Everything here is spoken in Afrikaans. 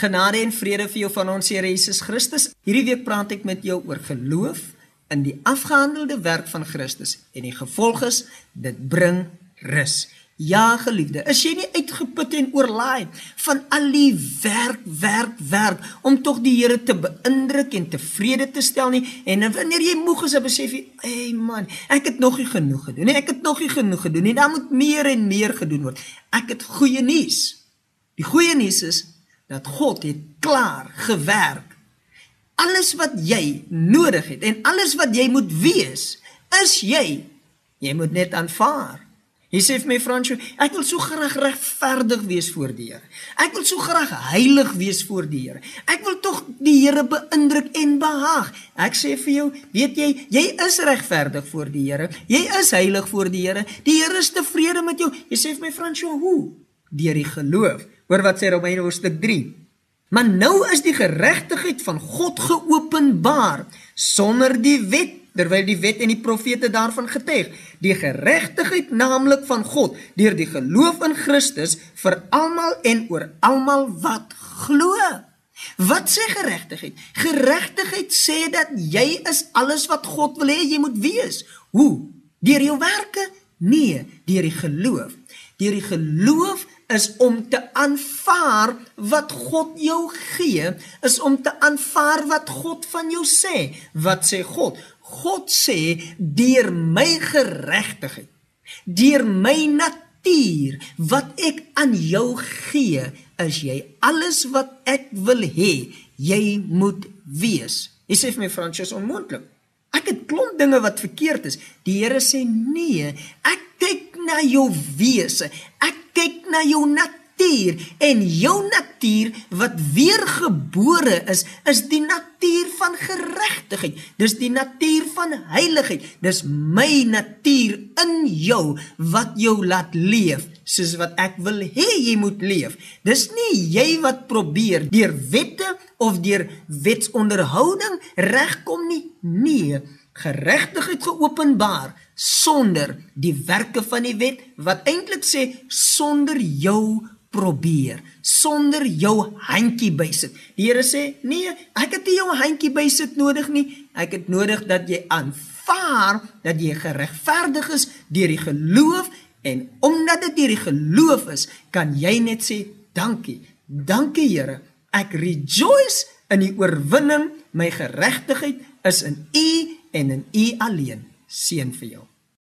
Genade en vrede vir jou van ons Here Jesus Christus. Hierdie week praat ek met jou oor geloof in die afgehandelde werk van Christus en die gevolg is dit bring rus. Ja, geliefde, is jy nie uitgeput en oorlaai van al die werk, werk, werk om tog die Here te beïndruk en tevrede te stel nie? En wanneer jy moeg is, besef jy, "Ey man, ek het nog nie genoeg gedoen nie. Ek het nog nie genoeg gedoen nie. Daar moet meer en meer gedoen word." Ek het goeie nuus. Die goeie nuus is dat God het klaar gewerk. Alles wat jy nodig het en alles wat jy moet wees, is jy. Jy moet net aanvaar. Hy sê vir my Fransjo, ek wil so graag regverdig wees voor die Here. Ek wil so graag heilig wees voor die Here. Ek wil tog die Here beïndruk en behaag. Ek sê vir jou, weet jy, jy is regverdig voor die Here. Jy is heilig voor die Here. Die Here is tevrede met jou. Hy sê vir my Fransjo, hoe? Deur die geloof. Hoor wat sê Romeine hoofstuk 3. Maar nou is die geregtigheid van God geopenbaar sonder die wet terwyl die wet en die profete daarvan getuig. Die geregtigheid naamlik van God deur die geloof in Christus vir almal en oor almal wat glo. Wat sê geregtigheid geregtigheid sê dat jy is alles wat God wil hê jy moet wees. Hoe? Deur jou werke? Nee deur die geloof deur die geloof is om te aanvaar wat God jou gee, is om te aanvaar wat God van jou sê. Wat sê God? God sê deur my geregtigheid, deur my natuur wat ek aan jou gee, is jy alles wat ek wil hê jy moet wees. Hy sê vir my Fransies onmoontlik. Ek het klomp dinge wat verkeerd is. Die Here sê nee, ek na jou wese. Ek kyk na jou natuur en jou natuur wat weergebore is, is die natuur van geregtigheid. Dis die natuur van heiligheid. Dis my natuur in jou wat jou laat leef soos wat ek wil hê jy moet leef. Dis nie jy wat probeer deur wette of deur wetsonderhouding regkom nie. Nee, geregtigheid geopenbaar sonder die werke van die wet wat eintlik sê sonder jou probeer sonder jou handjie bysit. Die Here sê, "Nee, ek het nie jou handjie bysit nodig nie. Ek het nodig dat jy aanvaar dat jy geregverdig is deur die geloof en omdat dit deur die geloof is, kan jy net sê, "Dankie. Dankie Here. Ek rejoice in die oorwinning. My geregtigheid is in U en in U alleen." Seën vir jou.